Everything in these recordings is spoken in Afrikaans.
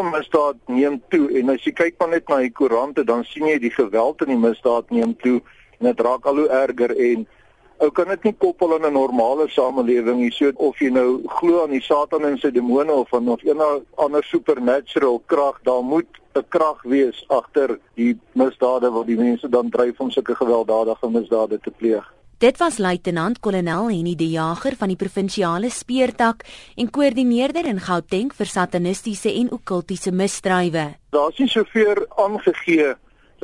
alle misdaad neem toe. En as jy kyk maar net na die koerante dan sien jy die geweld in die misdaad neem toe en dit raak al hoe erger en ou kan dit nie koppel aan 'n normale samelewing nie. So of jy nou glo aan die satan en sy demone of aan of enige ander supernatural krag daar moet 'n krag wees agter die misdade wat die mense dan dryf om sulke gewelddadige misdade te pleeg Dit was luitenant-kolonel Henny De Jager van die provinsiale speurtak en koördineerder in Gauteng vir satanistiese en okkultiese misdrywe. Daar is nie soveel aangegee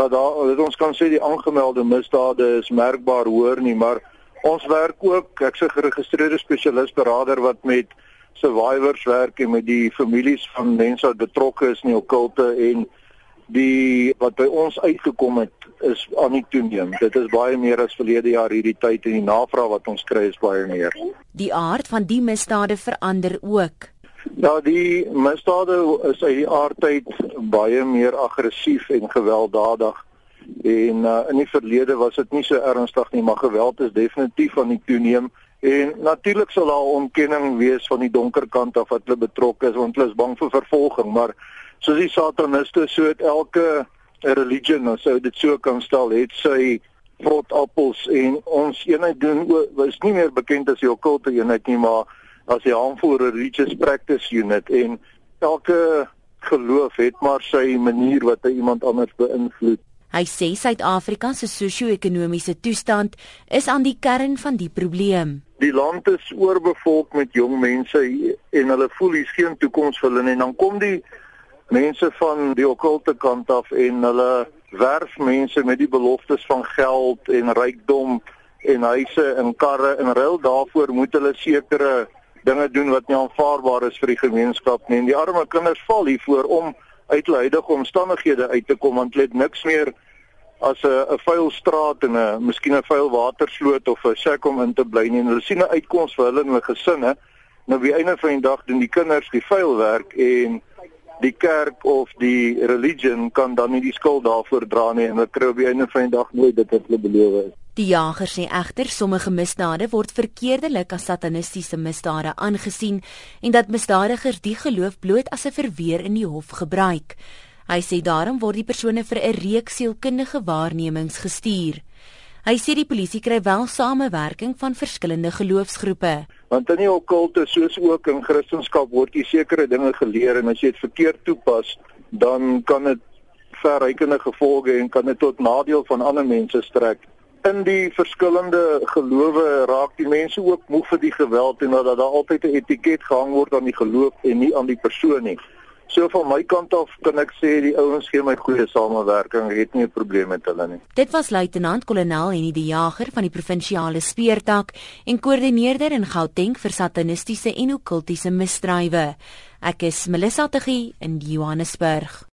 dat daar dat ons kan sê die aangemelde misdade is merkbaar hoër nie, maar ons werk ook, ek's 'n geregistreerde spesialis beraader wat met survivors werk en met die families van mense wat betrokke is in die okkulte en die wat by ons uitgekom het is aan die toeneem. Dit is baie meer as verlede jaar hierdie tyd en die navraag wat ons kry is baie meer. Die aard van die misdade verander ook. Ja, die misdade is uit die aardtyd baie meer aggressief en gewelddadig. En uh, in die verlede was dit nie so ernstig nie, maar geweld is definitief aan die toeneem. En natuurlik sal daar ontkenning wees van die donker kant af wat hulle betrokke is want hulle is bang vir vervolging, maar soos die sataniste so het elke religion as sou dit so kan stel het sy vrot appels en ons eenheid doen was nie meer bekend as die okkulte eenheid nie maar as die harmful religious practice unit. En elke geloof het maar sy manier wat hy iemand anders beïnvloed. Hy sê Suid-Afrika se sosio-ekonomiese toestand is aan die kern van die probleem. Die land is oorbevolk met jong mense en hulle voel hier's geen toekoms vir hulle en dan kom die mense van die okkulte kant af en hulle werf mense met die beloftes van geld en rykdom en huise en karre en ruil. Daarvoor moet hulle sekere dinge doen wat nie aanvaarbaar is vir die gemeenskap nie. En die arme kinders val hiervoor om uit hulle huidige omstandighede uit te kom want het niks meer as 'n 'n vuil straat en 'n miskien 'n vuil watersloot of 'n shack om in te bly nie. En hulle sien 'n uitkoms vir hulle en hulle gesinne. Nou wie einde van die dag doen die kinders die vuil werk en die kerk of die religion kan dan nie die skuld daarvoor dra nie en hulle kry op die einde van die dag nooit dit wat hulle beloof het. Die jager sê egter sommige misdade word verkeerdelik as satanistiese misdade aangesien en dat misdadigers die geloof bloot as 'n verweer in die hof gebruik. Hy sê daarom word die persone vir 'n reeks sielkundige waarnemings gestuur. Hy sê die polisie kry wel samewerking van verskillende geloofsgroepe. Want in die okkulte soos ook in Christendom word jy sekere dinge geleer en as jy dit verkeerd toepas dan kan dit verrykende gevolge en kan dit tot nadeel van ander mense strek. In die verskillende gelowe raak die mense ook moeg vir die geweld en dat daar altyd 'n etiket gehang word aan die geloof en nie aan die persoon nie So van my kant af kan ek sê die ouens gee my goeie samewerking, het nie 'n probleem met hulle nie. Dit was luitenant-kolonel Henny die Jager van die provinsiale speurtak en koördineerder in Gauteng vir satanistiese en okkultiese misdrywe. Ek is Melissa Tuggie in Johannesburg.